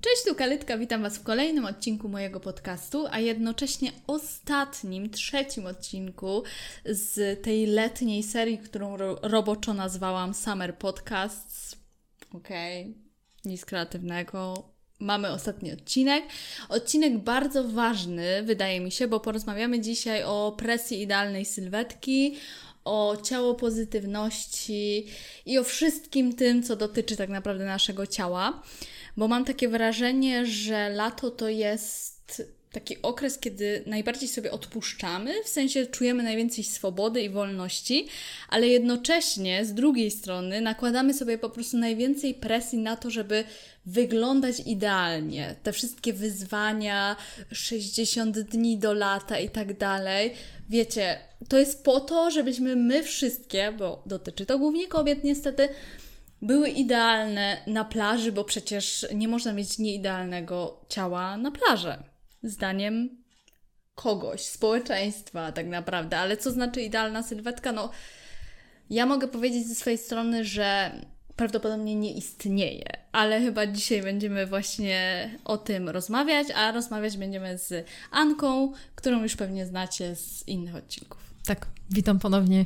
Cześć, tu Kalitka, witam Was w kolejnym odcinku mojego podcastu, a jednocześnie ostatnim, trzecim odcinku z tej letniej serii, którą ro roboczo nazwałam Summer Podcasts. Okej, okay. nic kreatywnego. Mamy ostatni odcinek. Odcinek bardzo ważny, wydaje mi się, bo porozmawiamy dzisiaj o presji idealnej sylwetki, o ciało pozytywności i o wszystkim tym, co dotyczy tak naprawdę naszego ciała bo mam takie wrażenie, że lato to jest taki okres, kiedy najbardziej sobie odpuszczamy, w sensie czujemy najwięcej swobody i wolności, ale jednocześnie z drugiej strony nakładamy sobie po prostu najwięcej presji na to, żeby wyglądać idealnie. Te wszystkie wyzwania, 60 dni do lata i tak dalej. Wiecie, to jest po to, żebyśmy my wszystkie, bo dotyczy to głównie kobiet niestety, były idealne na plaży, bo przecież nie można mieć nieidealnego ciała na plaży. Zdaniem kogoś, społeczeństwa tak naprawdę. Ale co znaczy idealna sylwetka? No, ja mogę powiedzieć ze swojej strony, że prawdopodobnie nie istnieje, ale chyba dzisiaj będziemy właśnie o tym rozmawiać, a rozmawiać będziemy z Anką, którą już pewnie znacie z innych odcinków. Tak, witam ponownie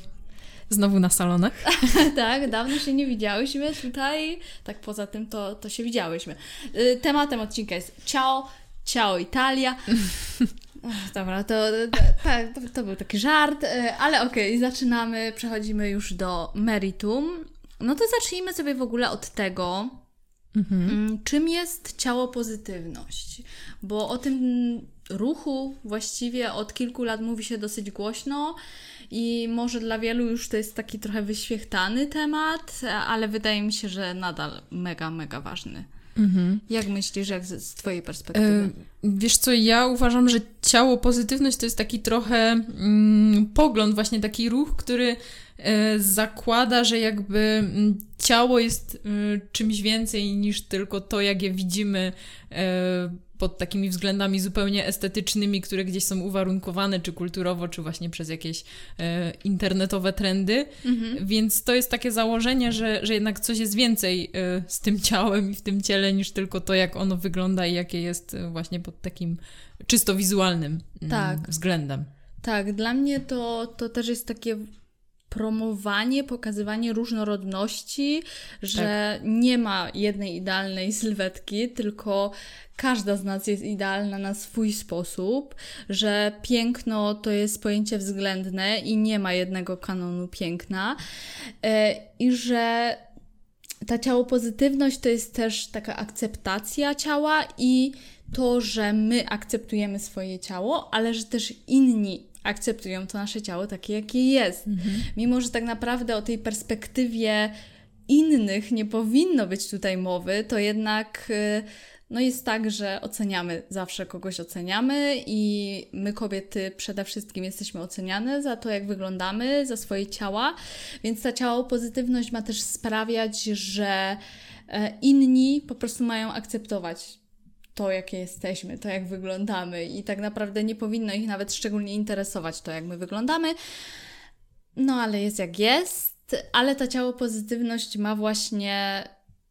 Znowu na salonach. tak, dawno się nie widziałyśmy tutaj. Tak poza tym to, to się widziałyśmy. Y, tematem odcinka jest ciao, ciao Italia. Dobra, to, to, to, był taki żart, y, ale okej, okay, zaczynamy, przechodzimy już do meritum. No to zacznijmy sobie w ogóle od tego, mhm. Mm, czym jest ciało pozytywność. Bo o tym ruchu właściwie od kilku lat mówi się dosyć głośno i może dla wielu już to jest taki trochę wyświechtany temat, ale wydaje mi się, że nadal mega, mega ważny. Mhm. Jak myślisz, jak z, z Twojej perspektywy? E, wiesz co, ja uważam, że ciało, pozytywność to jest taki trochę mm, pogląd, właśnie taki ruch, który e, zakłada, że jakby mm, ciało jest e, czymś więcej niż tylko to, jak je widzimy e, pod takimi względami zupełnie estetycznymi, które gdzieś są uwarunkowane, czy kulturowo, czy właśnie przez jakieś e, internetowe trendy. Mhm. Więc to jest takie założenie, że, że jednak coś jest więcej e, z tym ciałem i w tym ciele niż tylko to, jak ono wygląda i jakie jest e, właśnie pod takim czysto wizualnym mm, tak. względem. Tak, dla mnie to, to też jest takie promowanie, pokazywanie różnorodności, że tak. nie ma jednej idealnej sylwetki, tylko każda z nas jest idealna na swój sposób, że piękno to jest pojęcie względne i nie ma jednego kanonu piękna e, i że ta ciało pozytywność to jest też taka akceptacja ciała i to, że my akceptujemy swoje ciało, ale że też inni akceptują to nasze ciało takie, jakie jest. Mhm. Mimo, że tak naprawdę o tej perspektywie innych nie powinno być tutaj mowy, to jednak y, no jest tak, że oceniamy, zawsze kogoś oceniamy i my kobiety przede wszystkim jesteśmy oceniane za to, jak wyglądamy, za swoje ciała, więc ta ciało pozytywność ma też sprawiać, że e, inni po prostu mają akceptować to, jakie jesteśmy, to, jak wyglądamy, i tak naprawdę nie powinno ich nawet szczególnie interesować to, jak my wyglądamy. No, ale jest jak jest, ale ta ciało pozytywność ma właśnie.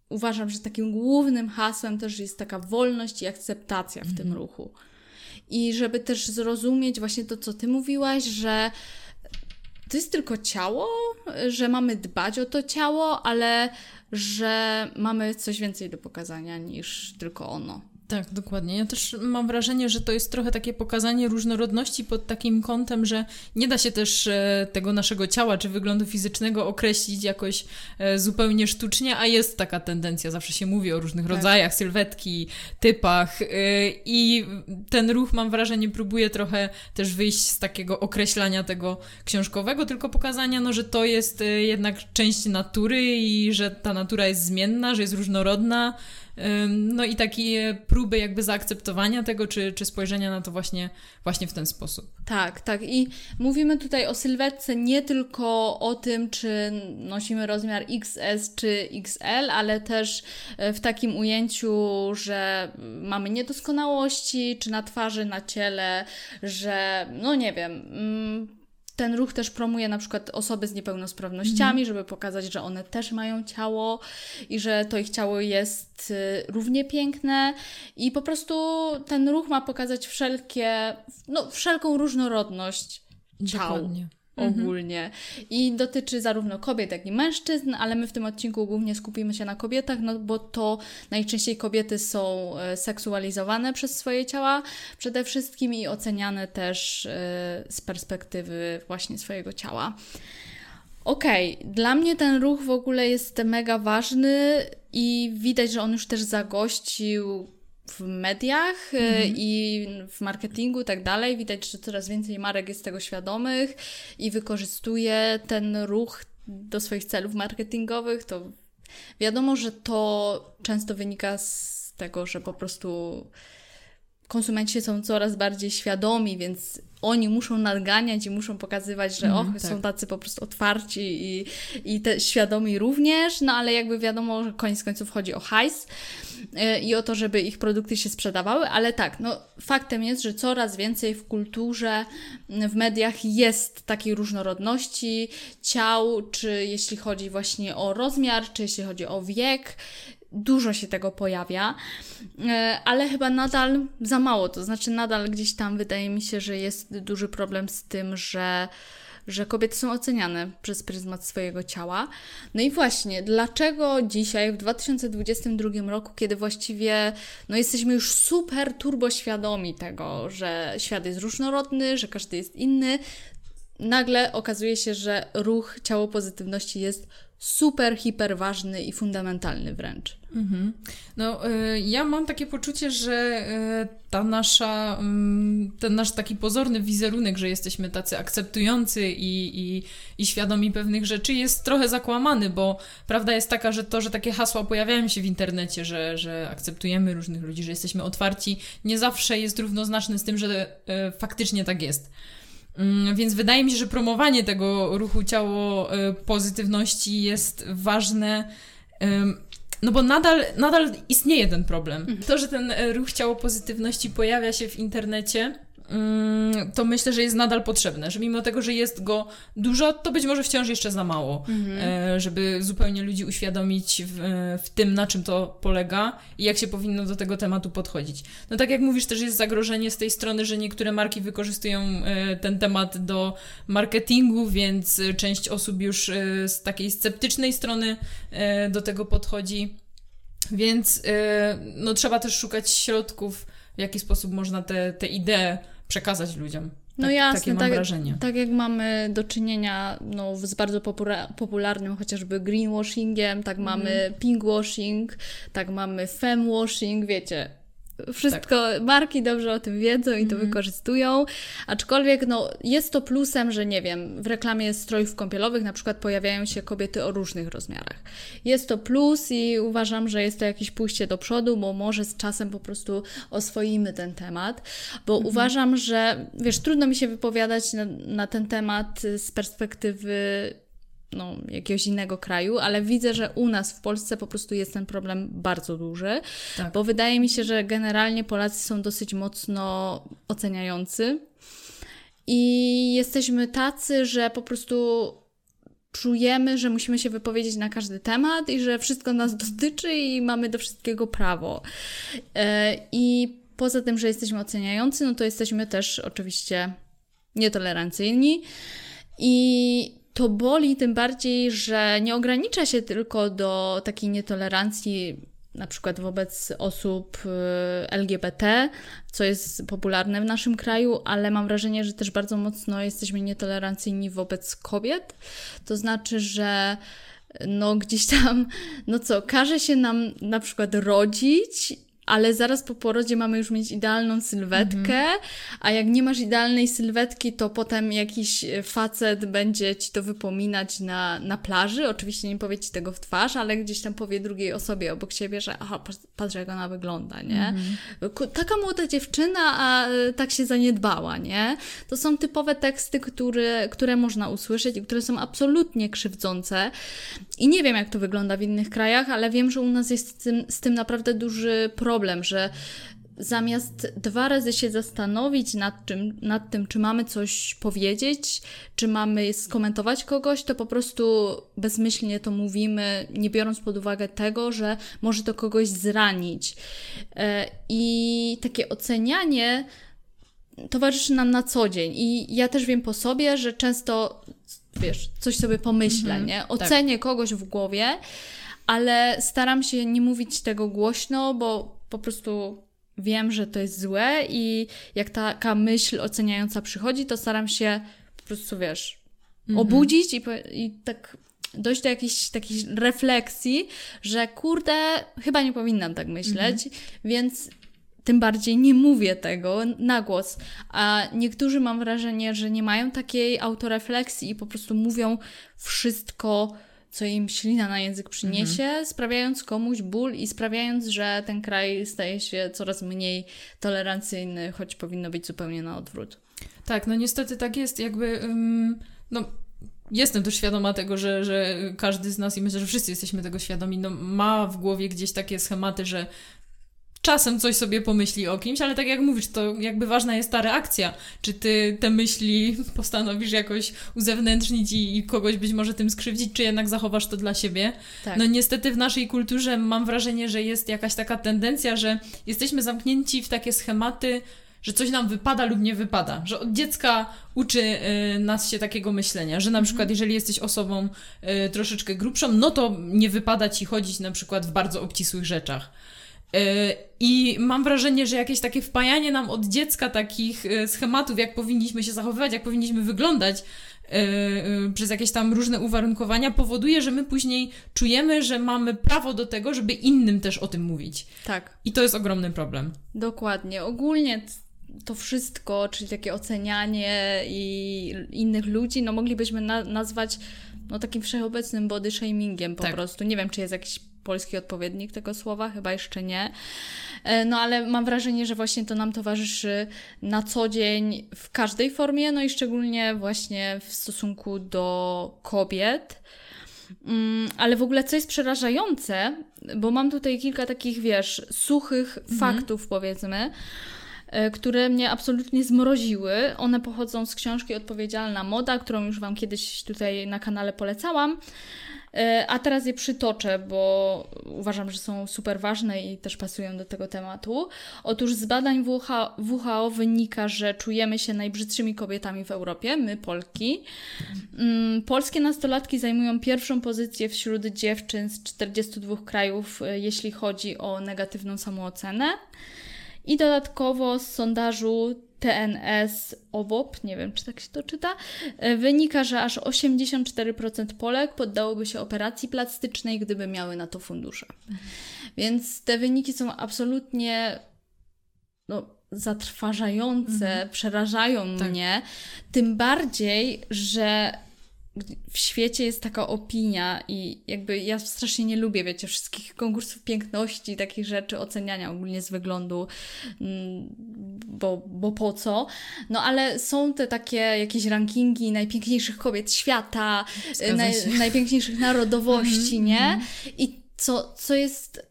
Uważam, że takim głównym hasłem też jest taka wolność i akceptacja w tym mhm. ruchu. I żeby też zrozumieć właśnie to, co ty mówiłaś, że to jest tylko ciało, że mamy dbać o to ciało, ale że mamy coś więcej do pokazania niż tylko ono. Tak, dokładnie. Ja też mam wrażenie, że to jest trochę takie pokazanie różnorodności pod takim kątem, że nie da się też e, tego naszego ciała czy wyglądu fizycznego określić jakoś e, zupełnie sztucznie, a jest taka tendencja. Zawsze się mówi o różnych tak. rodzajach, sylwetki, typach e, i ten ruch, mam wrażenie, próbuje trochę też wyjść z takiego określania tego książkowego, tylko pokazania, no, że to jest jednak część natury i że ta natura jest zmienna, że jest różnorodna, no i takie próby jakby zaakceptowania tego, czy, czy spojrzenia na to właśnie, właśnie w ten sposób. Tak, tak. I mówimy tutaj o sylwetce nie tylko o tym, czy nosimy rozmiar XS czy XL, ale też e, w takim ujęciu, że mamy niedoskonałości, czy na twarzy, na ciele, że no nie wiem mm, ten ruch też promuje na przykład osoby z niepełnosprawnościami, żeby pokazać, że one też mają ciało i że to ich ciało jest y, równie piękne i po prostu ten ruch ma pokazać wszelkie, no wszelką różnorodność ciał. Dokładnie. Mhm. ogólnie. I dotyczy zarówno kobiet, jak i mężczyzn, ale my w tym odcinku głównie skupimy się na kobietach, no bo to najczęściej kobiety są e, seksualizowane przez swoje ciała przede wszystkim i oceniane też e, z perspektywy właśnie swojego ciała. Okej, okay. dla mnie ten ruch w ogóle jest mega ważny i widać, że on już też zagościł w mediach mm. i w marketingu i tak dalej. Widać, że coraz więcej marek jest tego świadomych i wykorzystuje ten ruch do swoich celów marketingowych. To wiadomo, że to często wynika z tego, że po prostu konsumenci są coraz bardziej świadomi, więc oni muszą nadganiać i muszą pokazywać, że mm, och, tak. są tacy po prostu otwarci i, i te świadomi również, no ale jakby wiadomo, że koniec końców chodzi o hajs yy, i o to, żeby ich produkty się sprzedawały, ale tak, no faktem jest, że coraz więcej w kulturze, w mediach jest takiej różnorodności ciał, czy jeśli chodzi właśnie o rozmiar, czy jeśli chodzi o wiek, dużo się tego pojawia, e, ale chyba nadal za mało. To znaczy, nadal gdzieś tam wydaje mi się, że jest duży problem z tym, że że kobiety są oceniane przez pryzmat swojego ciała. No i właśnie, dlaczego dzisiaj, w 2022 roku, kiedy właściwie no, jesteśmy już super turbo świadomi tego, że świat jest różnorodny, że każdy jest inny, nagle okazuje się, że ruch ciało pozytywności jest super, hiper ważny i fundamentalny wręcz. Mhm. No, y, ja mam takie poczucie, że y, ta nasza, y, ten nasz taki pozorny wizerunek, że jesteśmy tacy akceptujący i, i, i świadomi pewnych rzeczy, jest trochę zakłamany, bo prawda jest taka, że to, że takie hasła pojawiają się w internecie, że, że akceptujemy różnych ludzi, że jesteśmy otwarci, nie zawsze jest równoznaczne z tym, że y, faktycznie tak jest. Mm, więc wydaje mi się, że promowanie tego ruchu ciało y, pozytywności jest ważne. No bo nadal, nadal istnieje ten problem. Mhm. To, że ten e, ruch ciało pozytywności pojawia się w internecie, to myślę, że jest nadal potrzebne, że mimo tego, że jest go dużo, to być może wciąż jeszcze za mało, mhm. E, żeby zupełnie ludzi uświadomić w, w, tym, na czym to polega i jak się powinno do tego tematu podchodzić. No tak jak mówisz, też jest zagrożenie z tej strony, że niektóre marki wykorzystują e, ten temat do marketingu, więc część osób już e, z takiej sceptycznej strony do tego podchodzi. Więc no, trzeba też szukać środków, w jaki sposób można te, te idee przekazać ludziom. No tak, jasne, takie mam tak, wrażenie. tak jak mamy do czynienia no, z bardzo popularnym chociażby greenwashingiem, tak mamy mm. pinkwashing, tak mamy femwashing, wiecie, wszystko, tak. marki dobrze o tym wiedzą i to mm. wykorzystują, aczkolwiek no, jest to plusem, że nie wiem, w reklamie strojów kąpielowych na przykład pojawiają się kobiety o różnych rozmiarach. Jest to plus i uważam, że jest to jakieś pójście do przodu, bo może z czasem po prostu oswoimy ten temat, bo mm. uważam, że wiesz, trudno mi się wypowiadać na, na ten temat z perspektywy no, jakiegoś innego kraju, ale widzę, że u nas w Polsce po prostu jest ten problem bardzo duży, tak. bo wydaje mi się, że generalnie Polacy są dosyć mocno oceniający i jesteśmy tacy, że po prostu czujemy, że musimy się wypowiedzieć na każdy temat i że wszystko nas dotyczy i mamy do wszystkiego prawo. E, I poza tym, że jesteśmy oceniający, no to jesteśmy też oczywiście nietolerancyjni. I to boli tym bardziej, że nie ogranicza się tylko do takiej nietolerancji na przykład wobec osób y, LGBT, co jest popularne w naszym kraju, ale mam wrażenie, że też bardzo mocno jesteśmy nietolerancyjni wobec kobiet. To znaczy, że no gdzieś tam, no co, każe się nam na przykład rodzić ale zaraz po porodzie mamy już mieć idealną sylwetkę, mhm. a jak nie masz idealnej sylwetki, to potem jakiś e, facet będzie ci to wypominać na, na plaży. Oczywiście nie powie ci tego w twarz, ale gdzieś tam powie drugiej osobie obok siebie, że aha, patrz jak ona wygląda, nie? Mhm. Taka młoda dziewczyna, a e, tak się zaniedbała, nie? To są typowe teksty, które, które można usłyszeć i które są absolutnie krzywdzące. I nie wiem, jak to wygląda w innych krajach, ale wiem, że u nas jest z tym, z tym naprawdę duży problem problem, że zamiast dwa razy się zastanowić nad, czym, nad tym, czy mamy coś powiedzieć, czy mamy skomentować kogoś, to po prostu bezmyślnie to mówimy, nie biorąc pod uwagę tego, że może to kogoś zranić. E, I takie ocenianie towarzyszy nam na co dzień. I ja też wiem po sobie, że często, wiesz, coś sobie pomyślę, -hmm, nie? Ocenię tak. kogoś w głowie, ale staram się nie mówić tego głośno, bo po prostu wiem, że to jest złe i jak taka myśl oceniająca przychodzi, to staram się po prostu, wiesz, -hmm. obudzić i, i tak dojść do jakiejś takiej refleksji, że kurde, chyba nie powinnam tak myśleć, -hmm. więc tym bardziej nie mówię tego na głos. A niektórzy mam wrażenie, że nie mają takiej autorefleksji i po prostu mówią wszystko, co im ślina na język przyniesie, mhm. sprawiając komuś ból i sprawiając, że ten kraj staje się coraz mniej tolerancyjny, choć powinno być zupełnie na odwrót. Tak, no niestety tak jest, jakby. Um, no, jestem też świadoma tego, że, że każdy z nas, i myślę, że wszyscy jesteśmy tego świadomi, no, ma w głowie gdzieś takie schematy, że czasem coś sobie pomyśli o kimś, ale tak jak mówisz, to jakby ważna jest ta reakcja. Czy ty te myśli postanowisz jakoś uzewnętrznić i, i kogoś być może tym skrzywdzić, czy jednak zachowasz to dla siebie? Tak. No niestety w naszej kulturze mam wrażenie, że jest jakaś taka tendencja, że jesteśmy zamknięci w takie schematy, że coś nam wypada lub nie wypada, że od dziecka uczy y, nas się takiego myślenia, że na mhm. przykład jeżeli jesteś osobą y, troszeczkę grubszą, no to nie wypada ci chodzić na przykład w bardzo obcisłych rzeczach. E, I mam wrażenie, że jakieś takie wpajanie nam od dziecka takich e, schematów, jak powinniśmy się zachowywać, jak powinniśmy wyglądać e, przez jakieś tam różne uwarunkowania, powoduje, że my później czujemy, że mamy prawo do tego, żeby innym też o tym mówić. Tak. I to jest ogromny problem. Dokładnie. Ogólnie to wszystko, czyli takie ocenianie i innych ludzi, no moglibyśmy na nazwać no takim wszechobecnym body shamingiem po tak. prostu. Nie wiem, czy jest jakiś polski odpowiednik tego słowa, chyba jeszcze nie. E, no ale mam wrażenie, że właśnie to nam towarzyszy na co dzień w każdej formie, no i szczególnie właśnie w stosunku do kobiet. Mm, ale w ogóle co jest przerażające, bo mam tutaj kilka takich, wiesz, suchych mhm. faktów, powiedzmy, e, które mnie absolutnie zmroziły. One pochodzą z książki Odpowiedzialna Moda, którą już Wam kiedyś tutaj na kanale polecałam. E, a teraz je przytoczę, bo uważam, że są super ważne i też pasują do tego tematu. Otóż z badań WHO, wynika, że czujemy się najbrzydszymi kobietami w Europie, my Polki. Mm, polskie nastolatki zajmują pierwszą pozycję wśród dziewczyn z 42 krajów, e, jeśli chodzi o negatywną samoocenę. I dodatkowo z sondażu TNS OWOP, nie wiem czy tak się to czyta, e, wynika, że aż 84% Polek poddałoby się operacji plastycznej, gdyby miały na to fundusze. Więc te wyniki są absolutnie no, zatrważające, mhm. przerażają tak. mnie. Tym bardziej, że w świecie jest taka opinia i jakby ja strasznie nie lubię, wiecie, wszystkich konkursów piękności, takich rzeczy, oceniania ogólnie z wyglądu, mm, bo, bo po co? No ale są te takie jakieś rankingi najpiękniejszych kobiet świata, naj, najpiękniejszych narodowości, -hmm, nie? Mhm. I co, co jest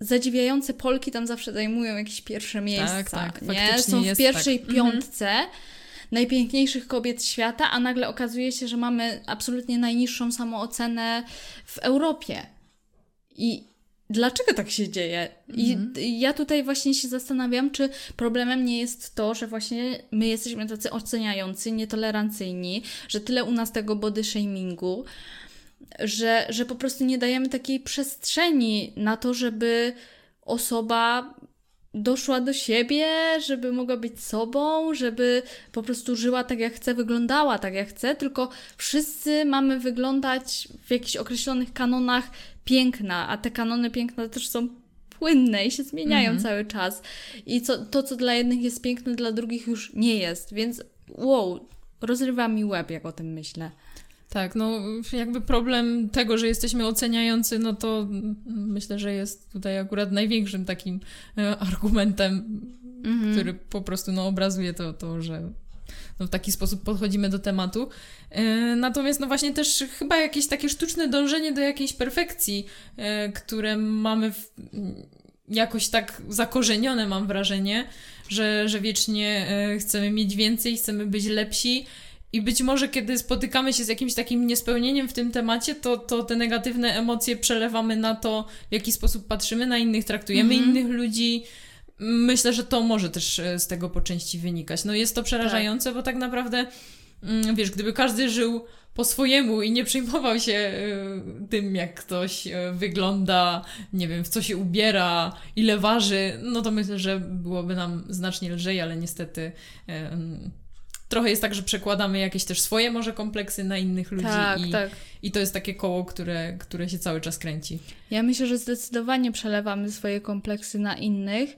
zadziwiające, Polki tam zawsze zajmują jakieś pierwsze tak, miejsca, tak, tak, nie? Są w pierwszej tak. piątce. Mm -hmm najpiękniejszych kobiet świata, a nagle okazuje się, że mamy absolutnie najniższą samoocenę w Europie. I dlaczego tak się dzieje? I mhm. ja tutaj właśnie się zastanawiam, czy problemem nie jest to, że właśnie my jesteśmy tacy oceniający, nietolerancyjni, że tyle u nas tego body shamingu, że, że po prostu nie dajemy takiej przestrzeni na to, żeby osoba doszła do siebie, żeby mogła być sobą, żeby po prostu żyła tak jak chce, wyglądała tak jak chce, tylko wszyscy mamy wyglądać w jakichś określonych kanonach piękna, a te kanony piękna też są płynne i się zmieniają mhm. cały czas. I co, to, co dla jednych jest piękne, dla drugich już nie jest, więc wow, rozrywa mi łeb, jak o tym myślę. Tak, no jakby problem tego, że jesteśmy oceniający, no to myślę, że jest tutaj akurat największym takim e, argumentem, mhm. który po prostu no, obrazuje to, to że no, w taki sposób podchodzimy do tematu. E, natomiast no właśnie też chyba jakieś takie sztuczne dążenie do jakiejś perfekcji, e, które mamy w, jakoś tak zakorzenione, mam wrażenie, że, że wiecznie e, chcemy mieć więcej, chcemy być lepsi. I być może, kiedy spotykamy się z jakimś takim niespełnieniem w tym temacie, to, to te negatywne emocje przelewamy na to, w jaki sposób patrzymy na innych, traktujemy mm -hmm. innych ludzi. Myślę, że to może też e, z tego po części wynikać. No jest to przerażające, tak. bo tak naprawdę, mm, wiesz, gdyby każdy żył po swojemu i nie przejmował się y, tym, jak ktoś y, wygląda, nie wiem, w co się ubiera, ile waży, no to myślę, że byłoby nam znacznie lżej, ale niestety trochę jest tak, że przekładamy jakieś też swoje może kompleksy na innych ludzi tak, i, tak. i to jest takie koło, które, które się cały czas kręci. Ja myślę, że zdecydowanie przelewamy swoje kompleksy na innych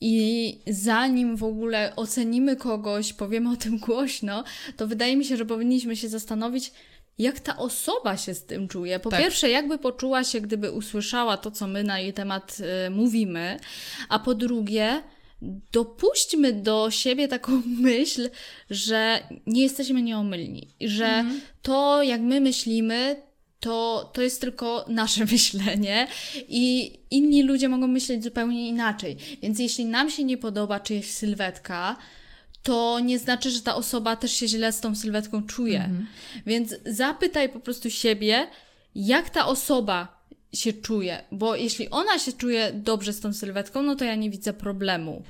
i zanim w ogóle ocenimy kogoś, powiemy o tym głośno, to wydaje mi się, że powinniśmy się zastanowić, jak ta osoba się z tym czuje. Po tak. pierwsze, jakby poczuła się, gdyby usłyszała to, co my na jej temat y, mówimy, a po drugie, dopuśćmy do siebie taką myśl, że nie jesteśmy nieomylni, że mhm. to, jak my myślimy, to, to jest tylko nasze myślenie i inni ludzie mogą myśleć zupełnie inaczej. Więc jeśli nam się nie podoba czyjaś sylwetka, to nie znaczy, że ta osoba też się źle z tą sylwetką czuje. Mhm. Więc zapytaj po prostu siebie, jak ta osoba się czuje, bo jeśli ona się czuje dobrze z tą sylwetką, no to ja nie widzę problemu.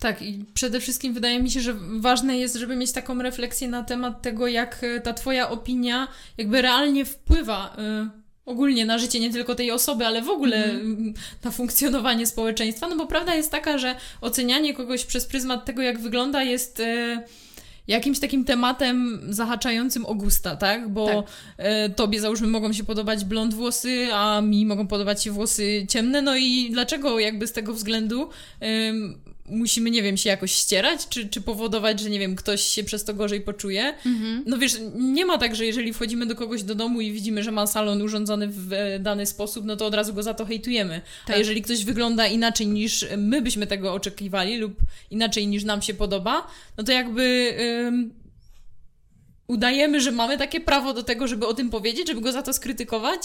Tak, i przede wszystkim wydaje mi się, że ważne jest, żeby mieć taką refleksję na temat tego, jak e, ta Twoja opinia jakby realnie wpływa y, ogólnie na życie nie tylko tej osoby, ale w ogóle mm. na funkcjonowanie społeczeństwa. No bo prawda jest taka, że ocenianie kogoś przez pryzmat tego, jak wygląda, jest. Y, jakimś takim tematem zahaczającym o gusta, tak? Bo tak. E, tobie załóżmy mogą się podobać blond włosy, a mi mogą podobać się włosy ciemne, no i dlaczego jakby z tego względu musimy, nie wiem, się jakoś ścierać, czy, czy powodować, że nie wiem, ktoś się przez to gorzej poczuje. Mhm. No wiesz, nie ma tak, że jeżeli wchodzimy do kogoś do domu i widzimy, że ma salon urządzony w dany sposób, no to od razu go za to hejtujemy. Tak. A jeżeli ktoś wygląda inaczej niż my byśmy tego oczekiwali lub inaczej niż nam się podoba, no to jakby udajemy, że mamy takie prawo do tego, żeby o tym powiedzieć, żeby go za to skrytykować,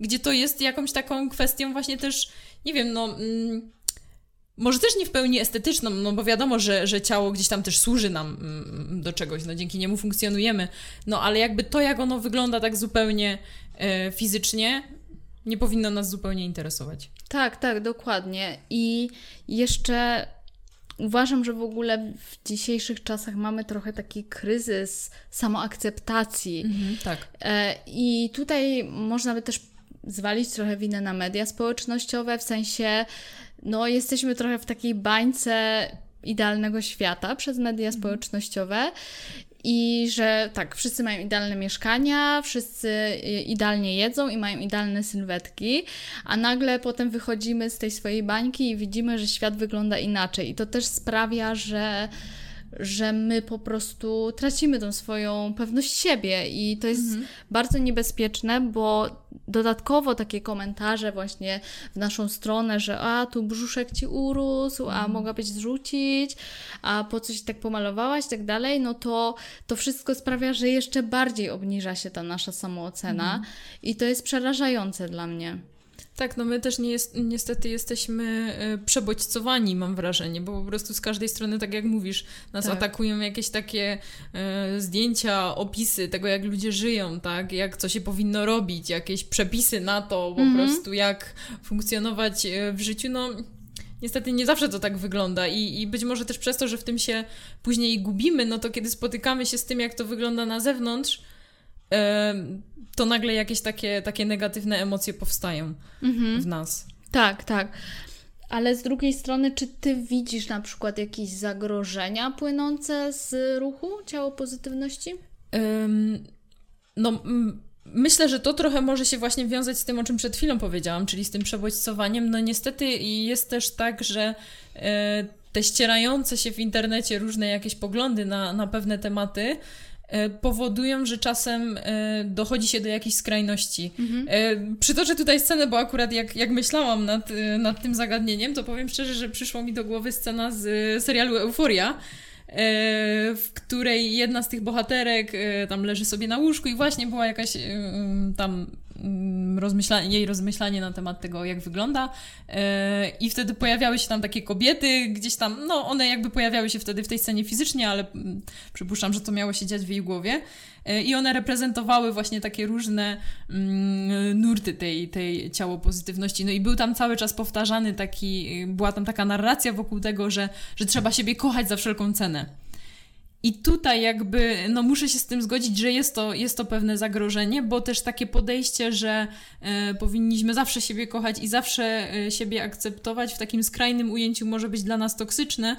gdzie to jest jakąś taką kwestią właśnie też, nie wiem, no... Mm, może też nie w pełni estetyczną, no bo wiadomo, że, że ciało gdzieś tam też służy nam mm, do czegoś, no dzięki niemu funkcjonujemy, no ale jakby to, jak ono wygląda tak zupełnie e, fizycznie, nie powinno nas zupełnie interesować. Tak, tak, dokładnie. I jeszcze uważam, że w ogóle w dzisiejszych czasach mamy trochę taki kryzys samoakceptacji. Mhm, tak. E, I tutaj można by też zwalić trochę winę na media społecznościowe, w sensie no, jesteśmy trochę w takiej bańce idealnego świata przez media mhm. społecznościowe i że tak, wszyscy mają idealne mieszkania, wszyscy idealnie jedzą i mają idealne sylwetki, a nagle potem wychodzimy z tej swojej bańki i widzimy, że świat wygląda inaczej. I to też sprawia, że że my po prostu tracimy tą swoją pewność siebie i to jest mhm. bardzo niebezpieczne, bo dodatkowo takie komentarze właśnie w naszą stronę, że a tu brzuszek ci urósł, a mhm. mogłabyś zrzucić, a po coś tak pomalowałaś i tak dalej, no to to wszystko sprawia, że jeszcze bardziej obniża się ta nasza samoocena mhm. i to jest przerażające dla mnie. Tak, no my też nie jest, niestety jesteśmy e, przebodźcowani, mam wrażenie, bo po prostu z każdej strony, tak jak mówisz, nas tak. atakują jakieś takie e, zdjęcia, opisy tego, jak ludzie żyją, tak, jak co się powinno robić, jakieś przepisy na to, po mhm. prostu jak funkcjonować e, w życiu, no niestety nie zawsze to tak wygląda I, i być może też przez to, że w tym się później gubimy, no to kiedy spotykamy się z tym, jak to wygląda na zewnątrz, to nagle jakieś takie, takie negatywne emocje powstają mhm. w nas. Tak, tak. Ale z drugiej strony, czy ty widzisz na przykład jakieś zagrożenia płynące z ruchu ciało pozytywności? No, myślę, że to trochę może się właśnie wiązać z tym, o czym przed chwilą powiedziałam, czyli z tym przebodźcowaniem. No niestety jest też tak, że e, te ścierające się w internecie różne jakieś poglądy na, na pewne tematy powodują, że czasem e, dochodzi się do jakichś skrajności. Mhm. E, przytoczę tutaj scenę, bo akurat jak, jak myślałam nad, nad tym zagadnieniem, to powiem szczerze, że przyszło mi do głowy scena z serialu Euforia, w której jedna z tych bohaterek tam leży sobie na łóżku i właśnie była jakaś tam mm, rozmyślanie, jej rozmyślanie na temat tego, jak wygląda. E, I wtedy pojawiały się tam takie kobiety, gdzieś tam, no one jakby pojawiały się wtedy w tej scenie fizycznie, ale mm, przypuszczam, że to miało się dziać w jej głowie. E, I one reprezentowały właśnie takie różne mm, nurty tej, tej ciało pozytywności. No i był tam cały czas powtarzany taki, była tam taka narracja wokół tego, że, że trzeba siebie kochać za wszelką cenę. I tutaj jakby, no muszę się z tym zgodzić, że jest to, jest to pewne zagrożenie, bo też takie podejście, że e, powinniśmy zawsze siebie kochać i zawsze e, siebie akceptować w takim skrajnym ujęciu może być dla nas toksyczne,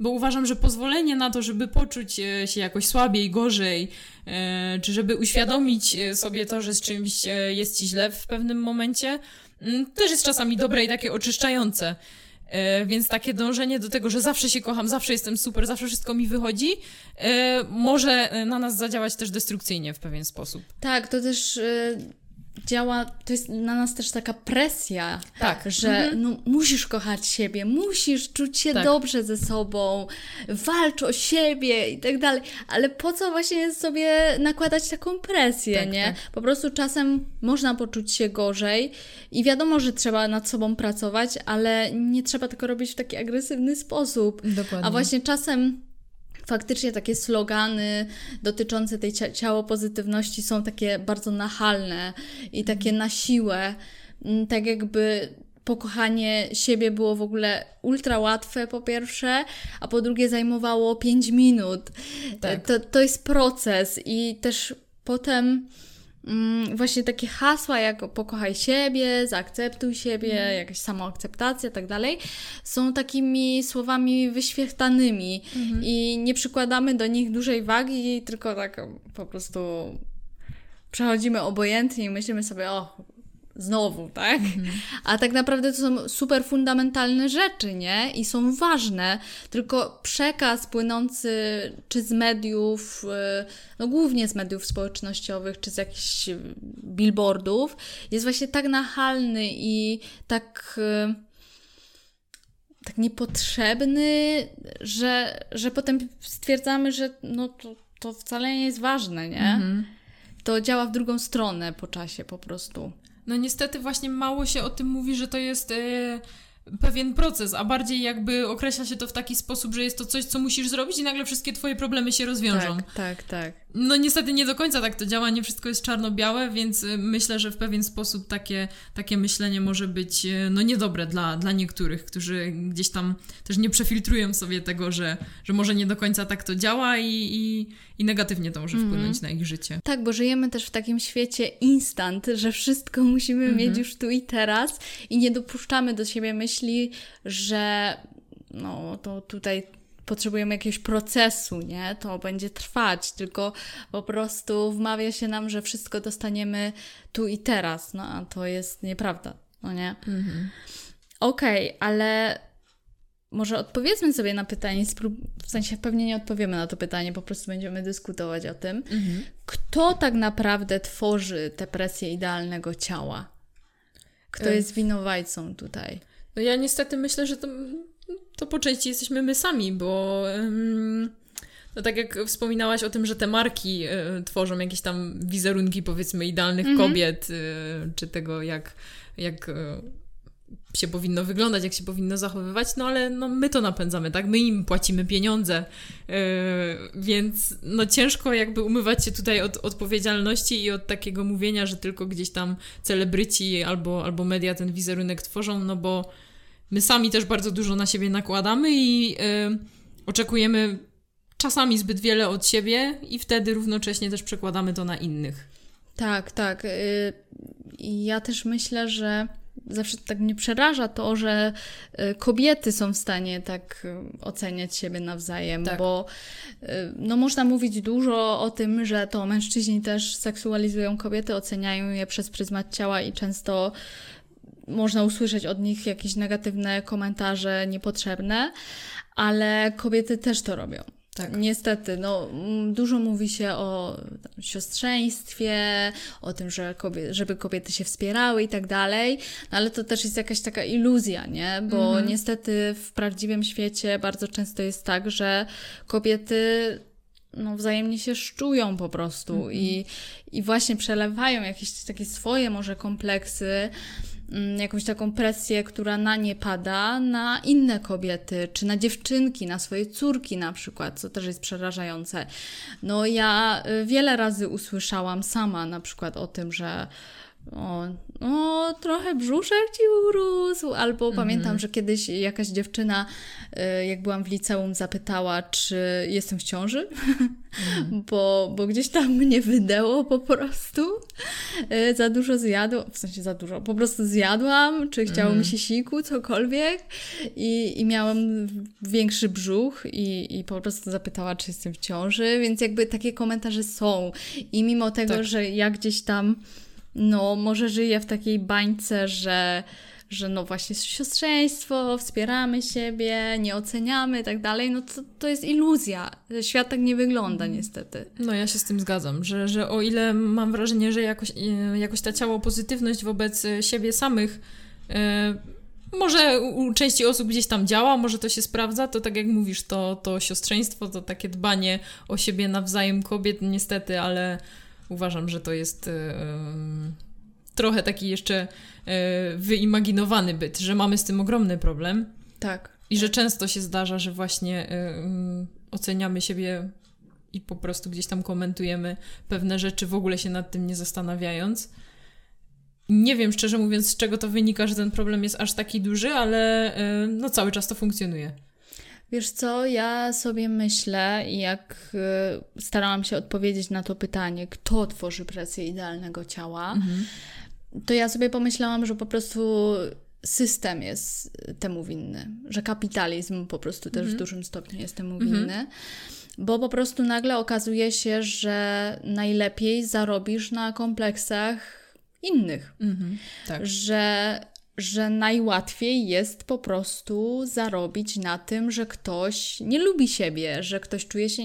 bo uważam, że pozwolenie na to, żeby poczuć e, się jakoś słabiej, gorzej, e, czy żeby uświadomić e, sobie to, że z czymś e, jest ci źle w pewnym momencie, mm, też jest czasami dobre i takie oczyszczające. E, więc takie dążenie do tego, że zawsze się kocham, zawsze jestem super, zawsze wszystko mi wychodzi, e, może na nas zadziałać też destrukcyjnie w pewien sposób. Tak, to też e, działa, to jest na nas też taka presja, tak. że mhm. no, musisz kochać siebie, musisz czuć się tak. dobrze ze sobą, walcz o siebie i tak dalej, ale po co właśnie sobie nakładać taką presję, tak, nie? Tak. Po prostu czasem można poczuć się gorzej i wiadomo, że trzeba nad sobą pracować, ale nie trzeba tego robić w taki agresywny sposób. Dokładnie. A właśnie czasem faktycznie takie slogany dotyczące tej ciało pozytywności są takie bardzo nachalne i takie na siłę, mm, tak jakby pokochanie siebie było w ogóle ultra łatwe po pierwsze, a po drugie zajmowało 5 minut. Tak. To, to jest proces i też potem właśnie takie hasła jak pokochaj siebie, zaakceptuj siebie, mm. jakaś samoakceptacja, tak dalej, są takimi słowami wyświechtanymi mm -hmm. i nie przykładamy do nich dużej wagi, tylko tak po prostu przechodzimy obojętnie i myślimy sobie, o, znowu, tak? Mhm. A tak naprawdę to są super fundamentalne rzeczy, nie? I są ważne, tylko przekaz płynący czy z mediów, y, no głównie z mediów społecznościowych, czy z jakichś billboardów, jest właśnie tak nachalny i tak y, tak niepotrzebny, że, że potem stwierdzamy, że no to, to wcale nie jest ważne, nie? Mhm. To działa w drugą stronę po czasie po prostu. No niestety właśnie mało się o tym mówi, że to jest e, pewien proces, a bardziej jakby określa się to w taki sposób, że jest to coś, co musisz zrobić i nagle wszystkie twoje problemy się rozwiążą. Tak, tak, tak. No niestety nie do końca tak to działa, nie wszystko jest czarno-białe, więc y, myślę, że w pewien sposób takie, takie myślenie może być y, no niedobre dla, dla niektórych, którzy gdzieś tam też nie przefiltrują sobie tego, że, że może nie do końca tak to działa i, i, i negatywnie to może wpłynąć mm. na ich życie. Tak, bo żyjemy też w takim świecie instant, że wszystko musimy mm -hmm. mieć już tu i teraz i nie dopuszczamy do siebie myśli, że no to tutaj potrzebujemy jakiegoś procesu, nie? To będzie trwać, tylko po prostu wmawia się nam, że wszystko dostaniemy tu i teraz, no a to jest nieprawda, no nie? Mhm. Okej, okay, ale może odpowiedzmy sobie na pytanie, w sensie pewnie nie odpowiemy na to pytanie, po prostu będziemy dyskutować o tym. Mhm. Kto tak naprawdę tworzy tę presję idealnego ciała? Kto jest winowajcą tutaj? No ja niestety myślę, że to to po części jesteśmy my sami, bo no tak jak wspominałaś o tym, że te marki y, tworzą jakieś tam wizerunki powiedzmy idealnych mm -hmm. kobiet, y, czy tego jak, jak y, się powinno wyglądać, jak się powinno zachowywać, no ale no, my to napędzamy, tak? My im płacimy pieniądze, więc no ciężko jakby umywać się tutaj od odpowiedzialności i od takiego mówienia, że tylko gdzieś tam celebryci albo, albo media ten wizerunek tworzą, no bo my sami też bardzo dużo na siebie nakładamy i yy, oczekujemy czasami zbyt wiele od siebie i wtedy równocześnie też przekładamy to na innych. Tak, tak. Y, ja też myślę, że zawsze tak mnie przeraża to, że y, kobiety są w stanie tak y, oceniać siebie nawzajem, tak. bo no można mówić dużo o tym, że to mężczyźni też seksualizują kobiety, oceniają je przez pryzmat ciała i często można usłyszeć od nich jakieś negatywne komentarze niepotrzebne, ale kobiety też to robią. Tak. Niestety, no, dużo mówi się o siostrzeństwie, o tym, że kobiety, żeby kobiety się wspierały i tak dalej, no, ale to też jest jakaś taka iluzja, nie? Bo mhm. niestety w prawdziwym świecie bardzo często jest tak, że kobiety no, wzajemnie się szczują po prostu mm -hmm. i, i właśnie przelewają jakieś takie swoje może kompleksy, mm, jakąś taką presję, która na nie pada, na inne kobiety, czy na dziewczynki, na swoje córki na przykład, co też jest przerażające. No ja y, wiele razy usłyszałam sama na przykład o tym, że o, o, trochę brzuszek ci urósł. Albo mm -hmm. pamiętam, że kiedyś jakaś dziewczyna, y, jak byłam w liceum, zapytała, czy jestem w ciąży, mm. bo, bo gdzieś tam mnie wydęło po prostu. Y, za dużo zjadłam, w sensie za dużo, po prostu zjadłam, czy chciało mm. mi się siku, cokolwiek i, i miałam większy brzuch i, i po prostu zapytała, czy jestem w ciąży, więc jakby takie komentarze są. I mimo tego, tak. że ja gdzieś tam no może żyje w takiej bańce, że, że no właśnie siostrzeństwo, wspieramy siebie, nie oceniamy i tak dalej, no to, to jest iluzja. Świat tak nie wygląda mhm. niestety. No ja się z tym zgadzam, że, że o ile mam wrażenie, że jakoś, e, jakoś ta ciało pozytywność wobec siebie samych yy, może u części osób gdzieś tam działa, może to się sprawdza, to tak jak mówisz, to, to siostrzeństwo, to takie dbanie o siebie nawzajem kobiet niestety, ale uważam, że to jest e, trochę taki jeszcze e, wyimaginowany byt, że mamy z tym ogromny problem. Tak. I że często się zdarza, że właśnie e, oceniamy siebie i po prostu gdzieś tam komentujemy pewne rzeczy, w ogóle się nad tym nie zastanawiając. Nie wiem, szczerze mówiąc, z czego to wynika, że ten problem jest aż taki duży, ale no cały czas to funkcjonuje. Wiesz co, ja sobie myślę, jak y, starałam się odpowiedzieć na to pytanie, kto tworzy presję idealnego ciała, mhm. to ja sobie pomyślałam, że po prostu system jest temu winny, że kapitalizm po prostu też mhm. w dużym stopniu jest temu mhm. winny. Bo po prostu nagle okazuje się, że najlepiej zarobisz na kompleksach innych. Mhm, tak. Że że najłatwiej jest po prostu zarobić na tym, że ktoś nie lubi siebie, że ktoś czuje się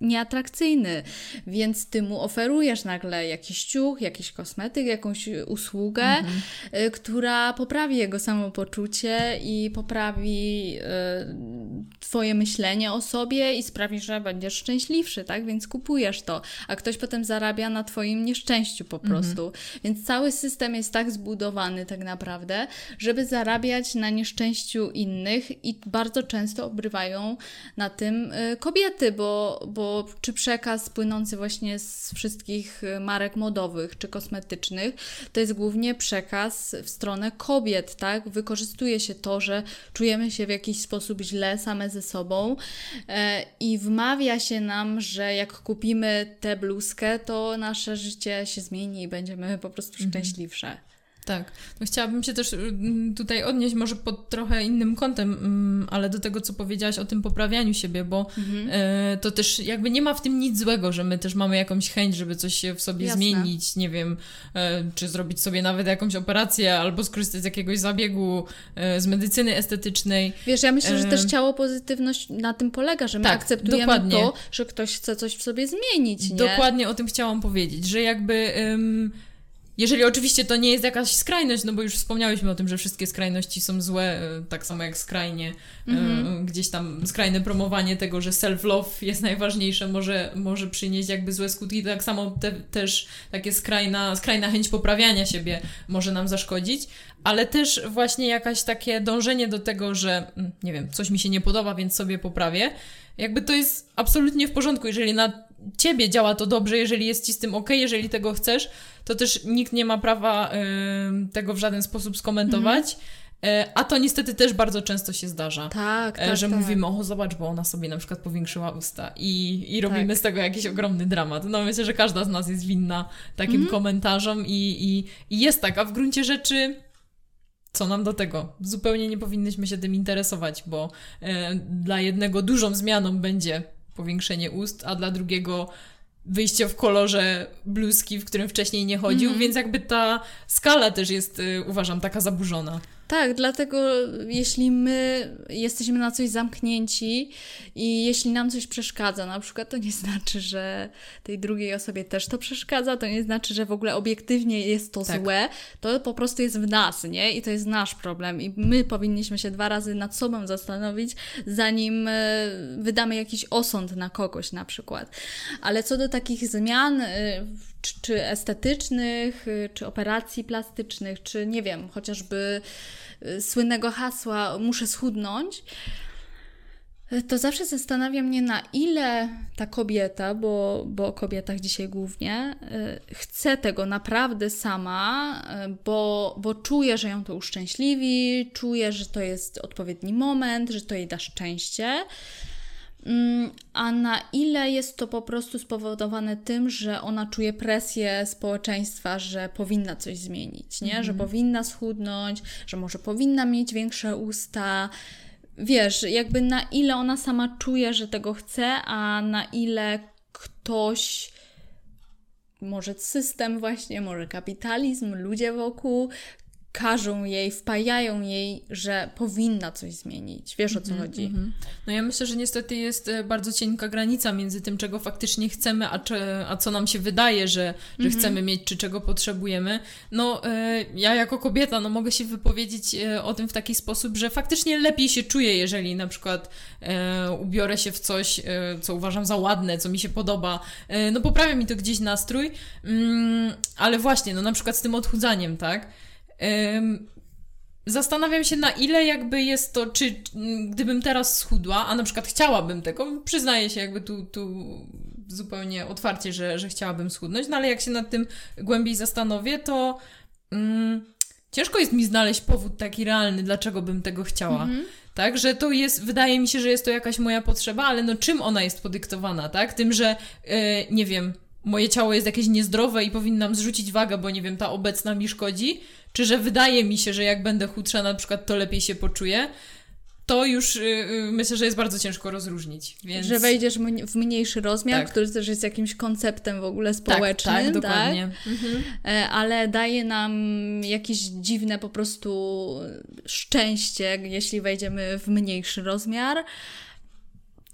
nieatrakcyjny, więc ty mu oferujesz nagle jakiś ciuch, jakiś kosmetyk, jakąś usługę, mhm. Y, która poprawi jego samopoczucie i poprawi y, twoje myślenie o sobie i sprawi, że będziesz szczęśliwszy, tak? Więc kupujesz to, a ktoś potem zarabia na twoim nieszczęściu po mhm. prostu. Mhm. Więc cały system jest tak zbudowany tak naprawdę, żeby zarabiać na nieszczęściu innych i bardzo często obrywają na tym y, kobiety, bo, bo czy przekaz płynący właśnie z wszystkich y, marek modowych czy kosmetycznych, to jest głównie przekaz w stronę kobiet, tak? Wykorzystuje się to, że czujemy się w jakiś sposób źle same ze sobą e, i wmawia się nam, że jak kupimy tę bluzkę, to nasze życie się zmieni i będziemy po prostu mhm. szczęśliwsze. Tak. No chciałabym się też mm, tutaj odnieść może pod trochę innym kątem, mm, ale do tego, co powiedziałaś o tym poprawianiu siebie, bo mhm. E, to też jakby nie ma w tym nic złego, że my też mamy jakąś chęć, żeby coś w sobie Jasne. zmienić, nie wiem, e, czy zrobić sobie nawet jakąś operację, albo skorzystać z jakiegoś zabiegu e, z medycyny estetycznej. Wiesz, ja myślę, że też ciało pozytywność na tym polega, że my tak, akceptujemy dokładnie. to, że ktoś chce coś w sobie zmienić, nie? Dokładnie o tym chciałam powiedzieć, że jakby... Um, jeżeli oczywiście to nie jest jakaś skrajność, no bo już wspomniałyśmy o tym, że wszystkie skrajności są złe, e, tak samo jak skrajnie mm-hmm. gdzieś tam skrajne promowanie tego, że self-love jest najważniejsze, może, może przynieść jakby złe skutki. Tak samo te, też takie skrajna, skrajna chęć poprawiania siebie może nam zaszkodzić, ale też właśnie jakaś takie dążenie do tego, że mm, nie wiem, coś mi się nie podoba, więc sobie poprawię. Jakby to jest absolutnie w porządku, jeżeli na ciebie działa to dobrze, jeżeli jest ci z tym ok, jeżeli tego chcesz, to też nikt nie ma prawa y, tego w żaden sposób skomentować. Mm. A to niestety też bardzo często się zdarza. Tak, tak Że tak. mówimy, o zobacz, bo ona sobie na przykład powiększyła usta i, i robimy tak. z tego jakiś ogromny dramat. No myślę, że każda z nas jest winna takim mm. komentarzom i, i, i jest tak, a w gruncie rzeczy co nam do tego? Zupełnie nie powinnyśmy się tym interesować, bo e, dla jednego dużą zmianą będzie powiększenie ust, a dla drugiego wyjście w kolorze bluzki, w którym wcześniej nie chodził, mm -hmm. więc jakby ta skala też jest, y, uważam, taka zaburzona. Tak, dlatego jeśli my jesteśmy na coś zamknięci i jeśli nam coś przeszkadza, na przykład, to nie znaczy, że tej drugiej osobie też to przeszkadza, to nie znaczy, że w ogóle obiektywnie jest to tak. złe, to po prostu jest w nas, nie? I to jest nasz problem. I my powinniśmy się dwa razy nad sobą zastanowić, zanim e, wydamy jakiś osąd na kogoś na przykład. Ale co do takich zmian, e, czy, czy estetycznych, e, czy operacji plastycznych, czy nie wiem, chociażby słynnego hasła muszę schudnąć, to zawsze zastanawia mnie, na ile ta kobieta, bo, bo o kobietach dzisiaj głównie, y, chce tego naprawdę sama, y, bo, bo czuje, że ją to uszczęśliwi, czuje, że to jest odpowiedni moment, że to jej da szczęście. Mm, a na ile jest to po prostu spowodowane tym, że ona czuje presję społeczeństwa, że powinna coś zmienić, nie? Że mhm. powinna schudnąć, że może powinna mieć większe usta, wiesz, jakby na ile ona sama czuje, że tego chce, a na ile ktoś, może system właśnie, może kapitalizm, ludzie wokół każą jej, wpajają jej, że powinna coś zmienić. Wiesz o co mm -hmm, chodzi? Mm -hmm. No ja myślę, że niestety jest e, bardzo cienka granica między tym, czego faktycznie chcemy, a, czy, a co nam się wydaje, że, że mm -hmm. chcemy mieć, czy czego potrzebujemy. No e, ja jako kobieta no, mogę się wypowiedzieć e, o tym w taki sposób, że faktycznie lepiej się czuję, jeżeli na przykład e, ubiorę się w coś, e, co uważam za ładne, co mi się podoba. E, no poprawia mi to gdzieś nastrój, mm, ale właśnie, no na przykład z tym odchudzaniem, tak? Zastanawiam się, na ile jakby jest to, czy gdybym teraz schudła, a na przykład chciałabym tego, przyznaję się jakby tu, tu zupełnie otwarcie, że, że chciałabym schudnąć, no ale jak się nad tym głębiej zastanowię, to mm, ciężko jest mi znaleźć powód taki realny, dlaczego bym tego chciała. Mhm. Tak, że to jest, wydaje mi się, że jest to jakaś moja potrzeba, ale no czym ona jest podyktowana, tak? Tym, że yy, nie wiem, moje ciało jest jakieś niezdrowe i powinnam zrzucić wagę, bo nie wiem, ta obecna mi szkodzi, czy że wydaje mi się, że jak będę chudsza na przykład, to lepiej się poczuję, to już yy, myślę, że jest bardzo ciężko rozróżnić. Więc... Że wejdziesz w mniejszy rozmiar, tak. który też jest jakimś konceptem w ogóle społecznym. Tak, tak dokładnie. Tak? Mhm. E, ale daje nam jakieś dziwne po prostu szczęście, jeśli wejdziemy w mniejszy rozmiar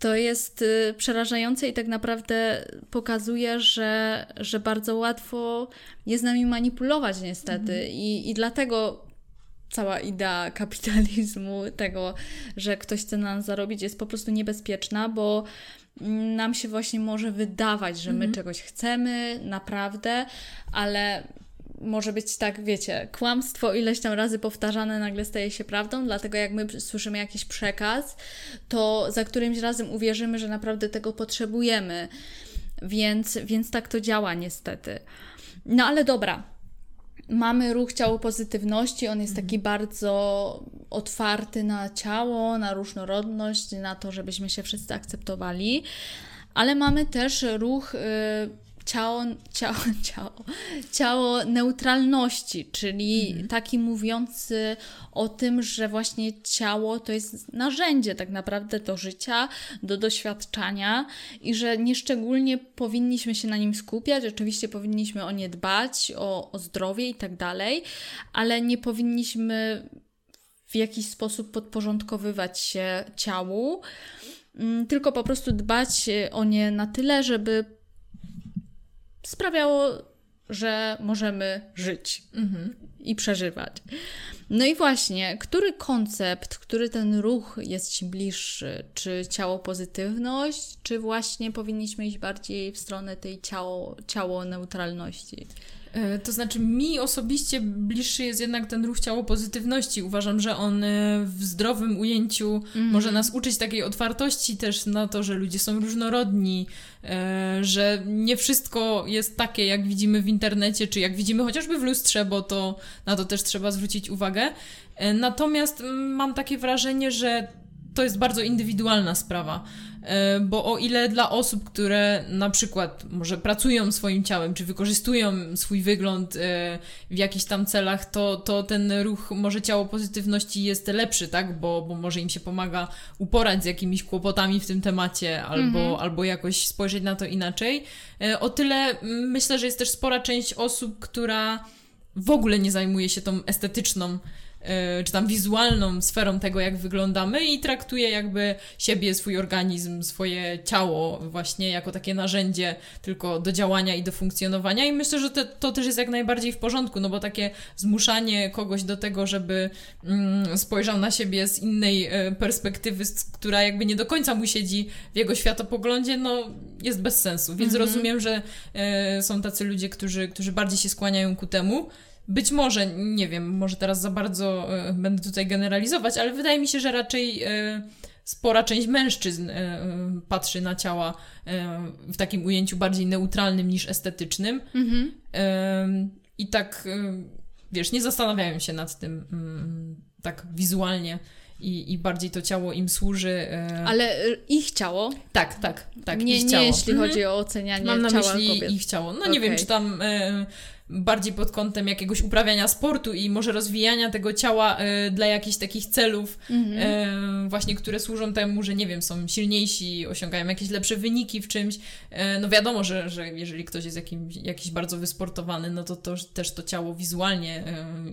to jest y, przerażające i tak naprawdę pokazuje, że, że bardzo łatwo jest nami manipulować niestety. Mhm. I, I dlatego cała idea kapitalizmu, tego, że ktoś chce na nas zarobić, jest po prostu niebezpieczna, bo nam się właśnie może wydawać, że my mhm. czegoś chcemy, naprawdę, ale może być tak, wiecie, kłamstwo ileś tam razy powtarzane nagle staje się prawdą, dlatego jak my słyszymy jakiś przekaz, to za którymś razem uwierzymy, że naprawdę tego potrzebujemy. Więc, więc tak to działa niestety. No ale dobra. Mamy ruch ciało pozytywności, on jest mhm. taki bardzo otwarty na ciało, na różnorodność, na to, żebyśmy się wszyscy akceptowali, ale mamy też ruch y, ciało, ciało, ciało, ciało neutralności, czyli mhm. taki mówiący o tym, że właśnie ciało to jest narzędzie tak naprawdę do życia, do doświadczania i że nieszczególnie powinniśmy się na nim skupiać, oczywiście powinniśmy o nie dbać, o, o zdrowie i tak dalej, ale nie powinniśmy w jakiś sposób podporządkowywać się ciału, mm, tylko po prostu dbać o nie na tyle, żeby sprawiało, że możemy żyć mhm. i przeżywać. No i właśnie, który koncept, który ten ruch jest Ci bliższy? Czy ciało pozytywność, czy właśnie powinniśmy iść bardziej w stronę tej ciało, ciało neutralności? E, to znaczy, mi osobiście bliższy jest jednak ten ruch ciało pozytywności. Uważam, że on e, w zdrowym ujęciu mm. może nas uczyć takiej otwartości też na to, że ludzie są różnorodni, e, że nie wszystko jest takie, jak widzimy w internecie, czy jak widzimy chociażby w lustrze, bo to na to też trzeba zwrócić uwagę. Natomiast mam takie wrażenie, że to jest bardzo indywidualna sprawa. E, bo o ile dla osób, które na przykład może pracują swoim ciałem, czy wykorzystują swój wygląd e, w jakichś tam celach, to, to ten ruch może ciało pozytywności jest lepszy, tak? Bo, bo może im się pomaga uporać z jakimiś kłopotami w tym temacie, albo, mhm. albo jakoś spojrzeć na to inaczej. E, o tyle myślę, że jest też spora część osób, która w ogóle nie zajmuje się tą estetyczną czy tam wizualną sferą tego, jak wyglądamy i traktuje jakby siebie, swój organizm, swoje ciało właśnie jako takie narzędzie tylko do działania i do funkcjonowania. I myślę, że to, to też jest jak najbardziej w porządku, no bo takie zmuszanie kogoś do tego, żeby mm, spojrzał na siebie z innej e, perspektywy, która jakby nie do końca mu siedzi w jego światopoglądzie, no jest bez sensu, więc mhm. rozumiem, że e, są tacy ludzie, którzy, którzy bardziej się skłaniają ku temu, być może, nie wiem, może teraz za bardzo e, będę tutaj generalizować, ale wydaje mi się, że raczej e, spora część mężczyzn e, patrzy na ciała w takim ujęciu bardziej neutralnym niż estetycznym. Mhm. I tak, wiesz, nie zastanawiają się nad tym mm, tak wizualnie. I, I bardziej to ciało im służy. Ale ich ciało? Tak, tak, tak. Nie, ich ciało. nie jeśli mhm. chodzi o ocenianie Mam na ciała myśli kobiet. ich ciało. No okay. nie wiem, czy tam bardziej pod kątem jakiegoś uprawiania sportu i może rozwijania tego ciała y, dla jakichś takich celów, mm -hmm. y, właśnie które służą temu, że nie wiem, są silniejsi, osiągają jakieś lepsze wyniki w czymś. Y, no wiadomo, że, że jeżeli ktoś jest jakim, jakiś bardzo wysportowany, no to, to też to ciało wizualnie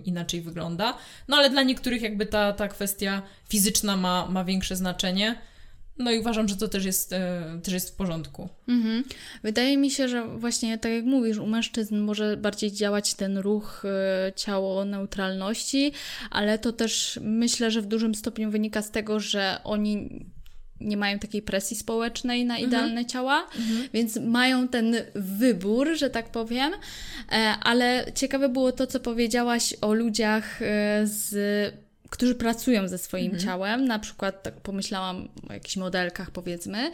inaczej wygląda. No ale dla niektórych jakby ta, ta kwestia fizyczna ma, ma większe znaczenie. No i uważam, że to też jest, e, też jest w porządku. Mhm. Wydaje mi się, że właśnie tak jak mówisz, u mężczyzn może bardziej działać ten ruch e, ciało neutralności, ale to też myślę, że w dużym stopniu wynika z tego, że oni nie mają takiej presji społecznej na mhm. idealne mhm. ciała, mhm. więc mają ten wybór, że tak powiem. E, ale ciekawe było to, co powiedziałaś o ludziach z którzy pracują ze swoim mhm. ciałem, na przykład tak pomyślałam o jakichś modelkach powiedzmy,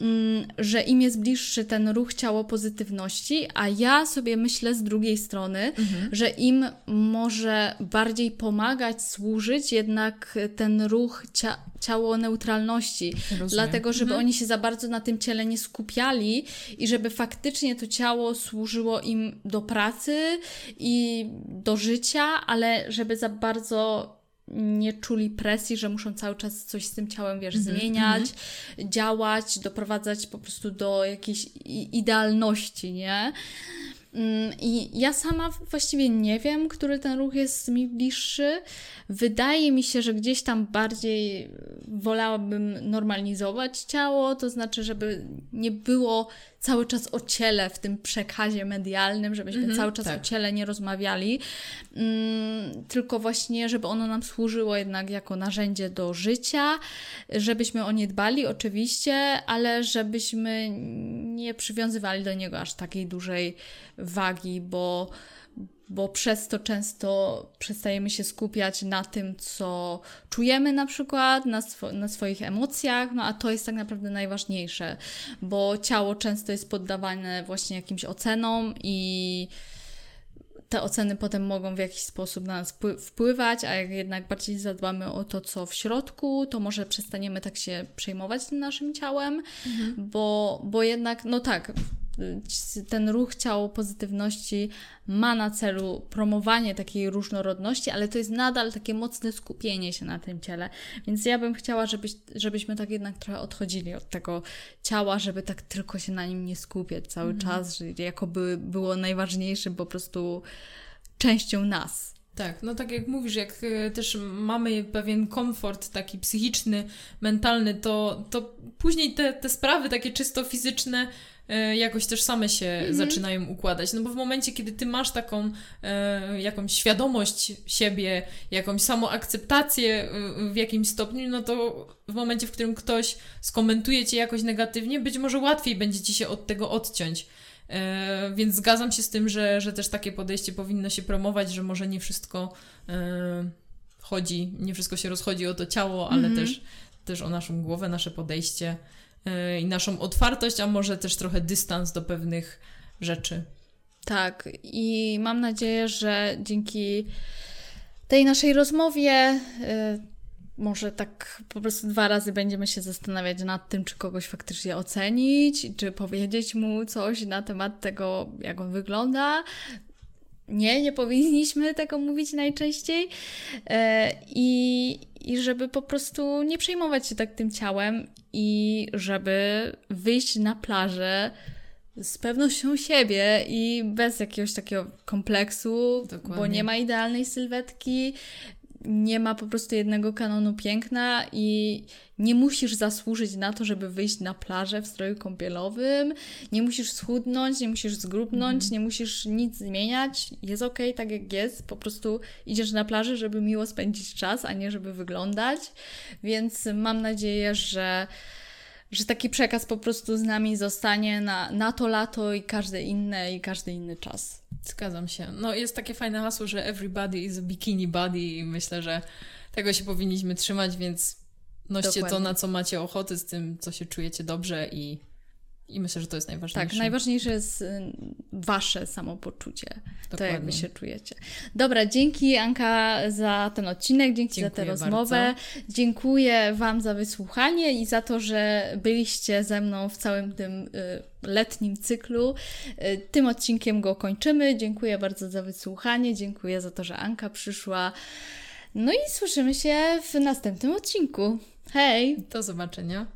mm, że im jest bliższy ten ruch ciało pozytywności, a ja sobie myślę z drugiej strony, mhm. że im może bardziej pomagać, służyć jednak ten ruch cia ciało neutralności, Rozumiem. dlatego żeby mhm. oni się za bardzo na tym ciele nie skupiali i żeby faktycznie to ciało służyło im do pracy i do życia, ale żeby za bardzo nie czuli presji, że muszą cały czas coś z tym ciałem, wiesz, mm -hmm, zmieniać, mm -hmm. działać, doprowadzać po prostu do jakiejś idealności, nie? Mm, I ja sama właściwie nie wiem, który ten ruch jest mi bliższy. Wydaje mi się, że gdzieś tam bardziej wolałabym normalizować ciało, to znaczy, żeby nie było cały czas o ciele w tym przekazie medialnym, żebyśmy -hmm, cały czas tak. o ciele nie rozmawiali, mm, tylko właśnie, żeby ono nam służyło jednak jako narzędzie do życia, żebyśmy o nie dbali oczywiście, ale żebyśmy nie przywiązywali do niego aż takiej dużej wagi, bo bo przez to często przestajemy się skupiać na tym, co czujemy na przykład, na, swo na swoich emocjach, no a to jest tak naprawdę najważniejsze, bo ciało często jest poddawane właśnie jakimś ocenom i te oceny potem mogą w jakiś sposób na nas wpływać, a jak jednak bardziej zadbamy o to, co w środku, to może przestaniemy tak się przejmować tym naszym ciałem, mhm. bo, bo jednak, no tak, ten ruch ciało pozytywności ma na celu promowanie takiej różnorodności, ale to jest nadal takie mocne skupienie się na tym ciele. Więc ja bym chciała, żebyś, żebyśmy tak jednak trochę odchodzili od tego ciała, żeby tak tylko się na nim nie skupiać cały mhm. czas, że jakoby było najważniejszym po prostu częścią nas. Tak, no tak jak mówisz, jak e, też mamy pewien komfort taki psychiczny, mentalny, to, to później te, te sprawy takie czysto fizyczne jakoś też same się mhm. zaczynają układać. No bo w momencie, kiedy ty masz taką e, jakąś świadomość siebie, jakąś samoakceptację e, w jakimś stopniu, no to w momencie, w którym ktoś skomentuje cię jakoś negatywnie, być może łatwiej będzie ci się od tego odciąć. E, więc zgadzam się z tym, że, że też takie podejście powinno się promować, że może nie wszystko e, chodzi, nie wszystko się rozchodzi o to ciało, ale mhm. też, też o naszą głowę, nasze podejście. I naszą otwartość, a może też trochę dystans do pewnych rzeczy. Tak, i mam nadzieję, że dzięki tej naszej rozmowie y, może tak po prostu dwa razy będziemy się zastanawiać nad tym, czy kogoś faktycznie ocenić, czy powiedzieć mu coś na temat tego, jak on wygląda. Nie, nie powinniśmy tego mówić najczęściej. Y, I, i żeby po prostu nie przejmować się tak tym ciałem i żeby wyjść na plażę z pewnością siebie i bez jakiegoś takiego kompleksu, Dokładnie. bo nie ma idealnej sylwetki. Nie ma po prostu jednego kanonu piękna i nie musisz zasłużyć na to, żeby wyjść na plażę w stroju kąpielowym, nie musisz schudnąć, nie musisz zgrubnąć, mm. nie musisz nic zmieniać. Jest ok, tak jak jest. Po prostu idziesz na plażę, żeby miło spędzić czas, a nie żeby wyglądać. Więc mam nadzieję, że że taki przekaz po prostu z nami zostanie na, na to lato i każde inne i każdy inny czas. Zgadzam się. No jest takie fajne hasło, że everybody is a bikini body i myślę, że tego się powinniśmy trzymać, więc noście Dokładnie. to, na co macie ochoty, z tym, co się czujecie dobrze i i myślę, że to jest najważniejsze. Tak, najważniejsze jest y, wasze samopoczucie. Dokładnie. To jak wy się czujecie. Dobra, dzięki Anka za ten odcinek, dzięki Dziękuję za tę rozmowę. Bardzo. Dziękuję Wam za wysłuchanie i za to, że byliście ze mną w całym tym y, letnim cyklu. Y, tym odcinkiem go kończymy. Dziękuję bardzo za wysłuchanie. Dziękuję za to, że Anka przyszła. No i słyszymy się w następnym odcinku. Hej! Do zobaczenia.